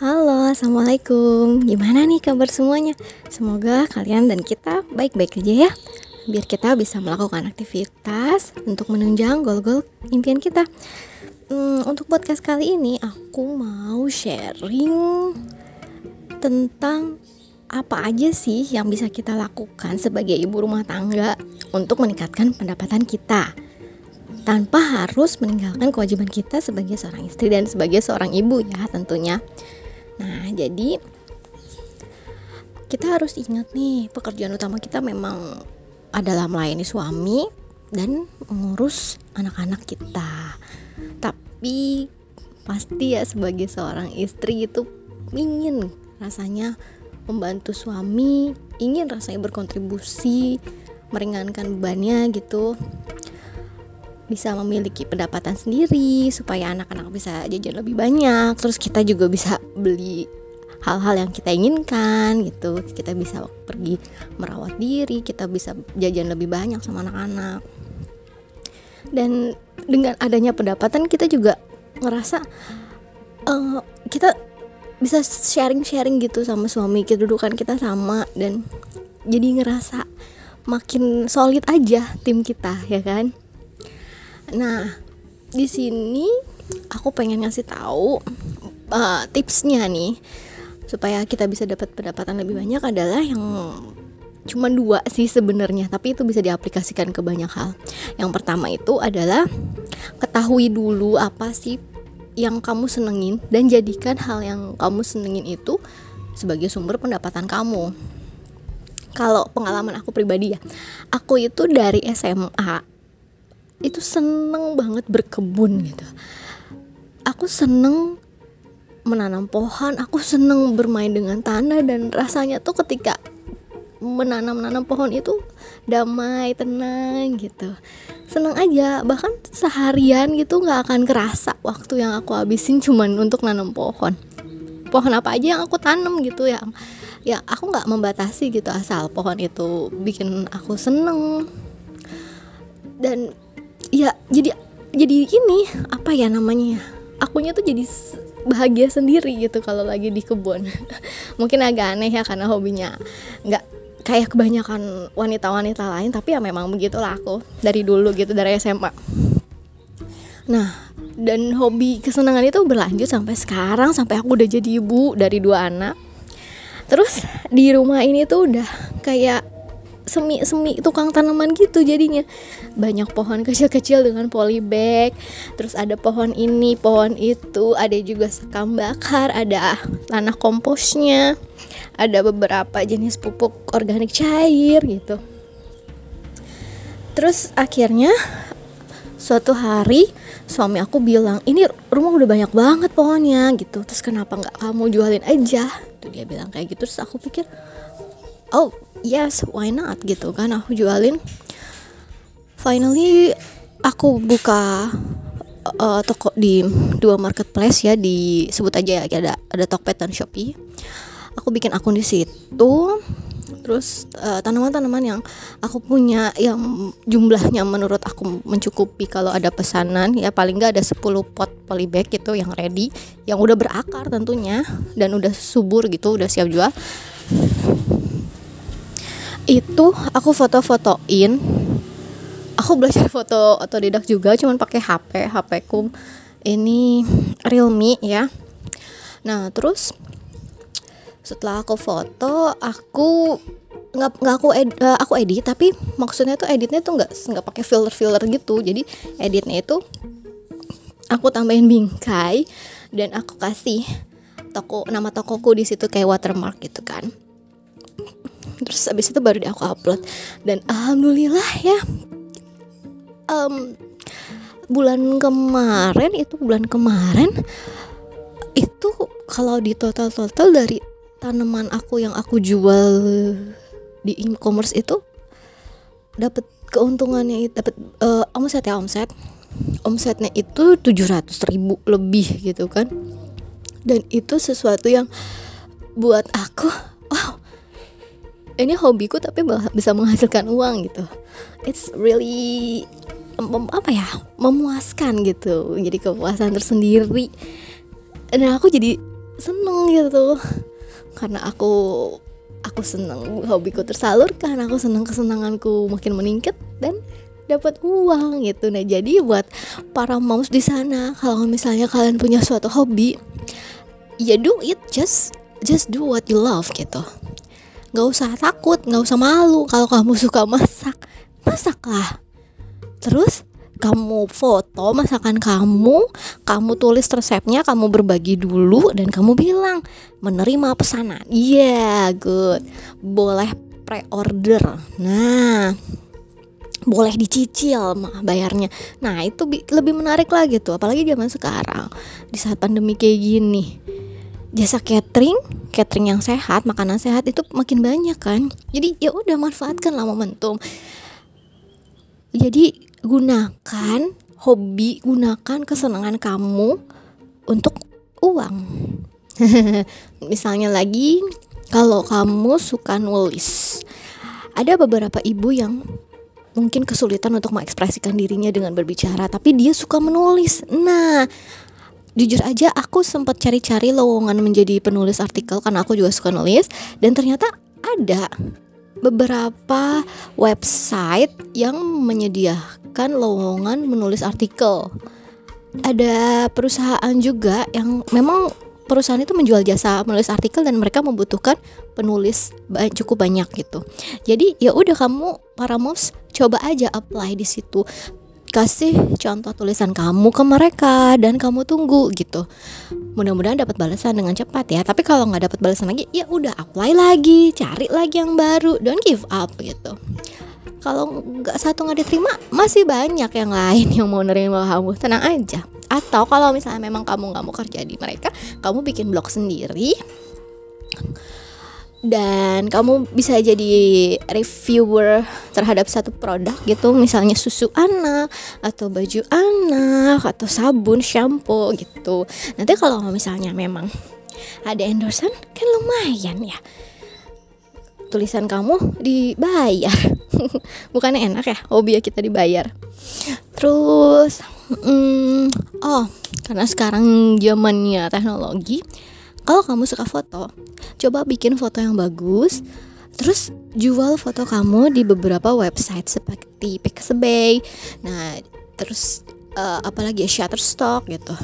Halo, Assalamualaikum Gimana nih kabar semuanya? Semoga kalian dan kita baik-baik aja ya Biar kita bisa melakukan aktivitas untuk menunjang gol-gol impian kita hmm, Untuk podcast kali ini aku mau sharing Tentang apa aja sih yang bisa kita lakukan sebagai ibu rumah tangga Untuk meningkatkan pendapatan kita tanpa harus meninggalkan kewajiban kita sebagai seorang istri dan sebagai seorang ibu ya tentunya. Nah, jadi kita harus ingat nih, pekerjaan utama kita memang adalah melayani suami dan mengurus anak-anak kita. Tapi pasti ya sebagai seorang istri itu ingin rasanya membantu suami, ingin rasanya berkontribusi, meringankan bebannya gitu bisa memiliki pendapatan sendiri supaya anak-anak bisa jajan lebih banyak terus kita juga bisa beli hal-hal yang kita inginkan gitu. Kita bisa pergi merawat diri kita bisa jajan lebih banyak sama anak-anak. Dan dengan adanya pendapatan kita juga ngerasa uh, kita bisa sharing-sharing gitu sama suami kedudukan kita sama dan jadi ngerasa makin solid aja tim kita ya kan? Nah, di sini aku pengen ngasih tahu uh, tipsnya nih supaya kita bisa dapat pendapatan lebih banyak adalah yang cuma dua sih sebenarnya tapi itu bisa diaplikasikan ke banyak hal. Yang pertama itu adalah ketahui dulu apa sih yang kamu senengin dan jadikan hal yang kamu senengin itu sebagai sumber pendapatan kamu. Kalau pengalaman aku pribadi ya aku itu dari SMA itu seneng banget berkebun gitu. Aku seneng menanam pohon aku seneng bermain dengan tanah dan rasanya tuh ketika menanam-nanam pohon itu damai tenang gitu. Seneng aja bahkan seharian gitu nggak akan kerasa waktu yang aku habisin cuman untuk nanam pohon. Pohon apa aja yang aku tanam gitu ya ya aku nggak membatasi gitu asal pohon itu bikin aku seneng. Dan ya jadi jadi ini apa ya namanya akunya tuh jadi bahagia sendiri gitu kalau lagi di kebun. Mungkin agak aneh ya karena hobinya nggak kayak kebanyakan wanita-wanita lain tapi ya memang begitulah aku dari dulu gitu dari SMA nah dan hobi kesenangan itu berlanjut sampai sekarang sampai aku udah jadi ibu dari dua anak. Terus di rumah ini tuh udah kayak semi-semi tukang tanaman gitu jadinya. Banyak pohon kecil-kecil dengan polybag terus ada pohon ini pohon itu. Ada juga sekam bakar ada tanah komposnya. Ada beberapa jenis pupuk organik cair gitu. Terus akhirnya suatu hari suami aku bilang ini rumah udah banyak banget pohonnya gitu. Terus kenapa nggak kamu jualin aja? Tuh dia bilang kayak gitu. Terus aku pikir oh yes why not gitu kan. Aku jualin. Finally aku buka uh, toko di dua marketplace ya di sebut aja ya ada ada Tokped dan Shopee. Aku bikin akun di situ. Terus uh, tanaman-tanaman yang aku punya yang jumlahnya menurut aku mencukupi kalau ada pesanan ya paling nggak ada 10 pot polybag gitu yang ready yang udah berakar tentunya dan udah subur gitu udah siap jual itu aku foto-fotoin. Aku belajar foto otodidak juga cuman pakai HP HP ku ini Realme ya. Nah terus setelah aku foto aku nggak nggak aku ed, uh, aku edit tapi maksudnya tuh editnya tuh nggak nggak pakai filler filler gitu. Jadi editnya itu aku tambahin bingkai dan aku kasih toko nama tokoku di situ kayak watermark gitu kan terus abis itu baru di aku upload. Dan alhamdulillah ya um, bulan kemarin itu bulan kemarin itu kalau di total total dari tanaman aku yang aku jual di e-commerce itu dapat keuntungannya dapat uh, omset ya omset. Omsetnya itu 700 ribu lebih gitu kan. Dan itu sesuatu yang buat aku ini hobiku tapi bisa menghasilkan uang gitu. It's really mem, apa ya memuaskan gitu. Jadi kepuasan tersendiri. Dan aku jadi seneng gitu. Karena aku aku seneng hobiku tersalurkan aku seneng kesenanganku makin meningkat dan dapat uang gitu. Nah jadi buat para moms di sana kalau misalnya kalian punya suatu hobi ya do it just just do what you love gitu nggak usah takut nggak usah malu kalau kamu suka masak masaklah terus kamu foto masakan kamu, kamu tulis resepnya, kamu berbagi dulu dan kamu bilang menerima pesanan. Iya, yeah, good. Boleh pre-order. Nah, boleh dicicil bayarnya. Nah, itu lebih menarik lagi tuh, apalagi zaman sekarang di saat pandemi kayak gini. Jasa catering, catering yang sehat, makanan sehat itu makin banyak kan. Jadi ya udah manfaatkan lah momentum. Jadi gunakan hobi, gunakan kesenangan kamu untuk uang. Misalnya lagi kalau kamu suka nulis. Ada beberapa ibu yang mungkin kesulitan untuk mengekspresikan dirinya dengan berbicara, tapi dia suka menulis. Nah, jujur aja aku sempat cari-cari lowongan menjadi penulis artikel karena aku juga suka nulis dan ternyata ada beberapa website yang menyediakan lowongan menulis artikel. Ada perusahaan juga yang memang perusahaan itu menjual jasa menulis artikel dan mereka membutuhkan penulis cukup banyak gitu. Jadi ya udah kamu para moms coba aja apply di situ kasih contoh tulisan kamu ke mereka dan kamu tunggu gitu. Mudah-mudahan dapat balasan dengan cepat ya. Tapi kalau nggak dapat balasan lagi ya udah apply lagi cari lagi yang baru. Don't give up gitu. Kalau nggak satu nggak diterima masih banyak yang lain yang mau nerima kamu. Tenang aja. Atau kalau misalnya memang kamu nggak mau kerja di mereka kamu bikin blog sendiri dan kamu bisa jadi reviewer terhadap satu produk gitu. Misalnya susu anak atau baju anak atau sabun shampoo gitu. Nanti kalau misalnya memang ada endorsement kan lumayan ya. Tulisan kamu dibayar. Bukannya enak ya? Hobi ya kita dibayar. Terus hmm, oh karena sekarang zamannya teknologi kalau kamu suka foto coba bikin foto yang bagus terus jual foto kamu di beberapa website seperti Pixabay. Nah terus uh, apalagi ya Shutterstock gitu.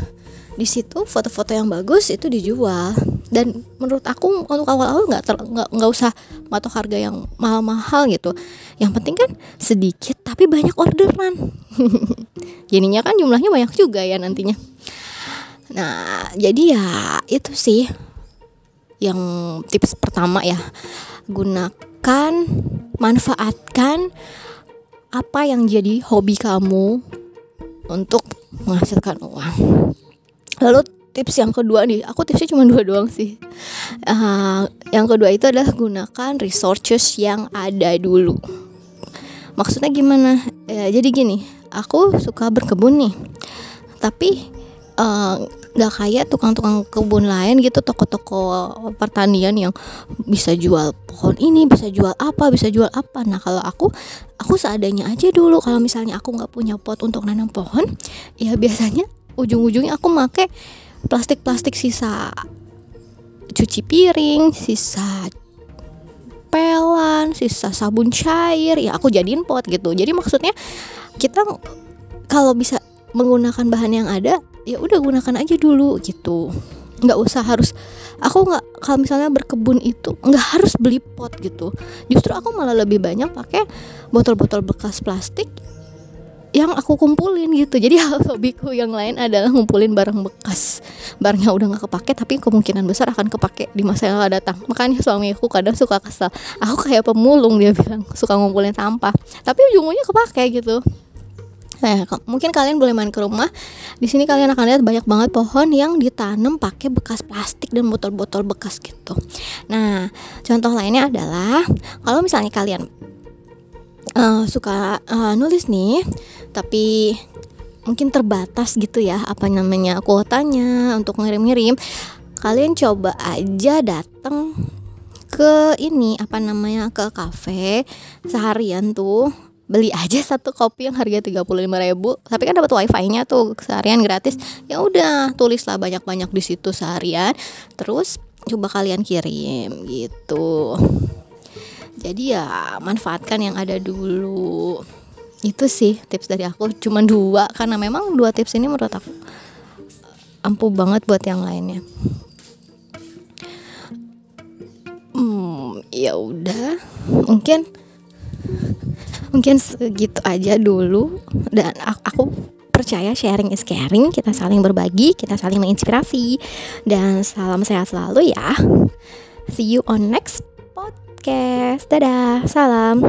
Di situ foto-foto yang bagus itu dijual. Dan menurut aku untuk awal-awal nggak nggak nggak usah matok harga yang mahal-mahal gitu. Yang penting kan sedikit tapi banyak orderan. Jadinya kan jumlahnya banyak juga ya nantinya. Nah, jadi ya itu sih yang tips pertama ya. Gunakan, manfaatkan apa yang jadi hobi kamu untuk menghasilkan uang. Lalu tips yang kedua nih, aku tipsnya cuma dua doang sih. Uh, yang kedua itu adalah gunakan resources yang ada dulu. Maksudnya gimana? Ya, jadi gini, aku suka berkebun nih, tapi Eh, nggak kayak tukang-tukang kebun lain gitu toko-toko pertanian yang bisa jual pohon ini bisa jual apa bisa jual apa. Nah kalau aku aku seadanya aja dulu. Kalau misalnya aku nggak punya pot untuk nanam pohon ya biasanya ujung-ujungnya aku make plastik-plastik sisa cuci piring sisa pelan sisa sabun cair ya aku jadiin pot gitu. Jadi maksudnya kita kalau bisa menggunakan bahan yang ada ya udah gunakan aja dulu gitu. Nggak usah harus aku nggak kalau misalnya berkebun itu nggak harus beli pot gitu. Justru aku malah lebih banyak pakai botol-botol bekas plastik yang aku kumpulin gitu. Jadi hobiku yang lain adalah ngumpulin barang bekas. Barangnya udah nggak kepake tapi kemungkinan besar akan kepake di masa yang akan datang. Makanya suamiku kadang suka kesal aku kayak pemulung dia bilang suka ngumpulin sampah. Tapi ujung-ujungnya kepake gitu Nah, mungkin kalian boleh main ke rumah. Di sini kalian akan lihat banyak banget pohon yang ditanam pakai bekas plastik dan botol-botol bekas gitu. Nah, contoh lainnya adalah kalau misalnya kalian uh, suka uh, nulis nih, tapi mungkin terbatas gitu ya apa namanya kuotanya untuk ngirim-ngirim, kalian coba aja datang ke ini apa namanya ke kafe seharian tuh beli aja satu kopi yang harga 35 ribu tapi kan dapat wifi-nya tuh seharian gratis. Ya udah tulislah banyak-banyak di situ seharian terus coba kalian kirim gitu. Jadi ya manfaatkan yang ada dulu. Itu sih tips dari aku cuma dua karena memang dua tips ini menurut aku ampuh banget buat yang lainnya. Hmm ya udah mungkin mungkin segitu aja dulu. Dan aku percaya sharing is caring. Kita saling berbagi kita saling menginspirasi. Dan salam sehat selalu ya. See you on next podcast. Dadah salam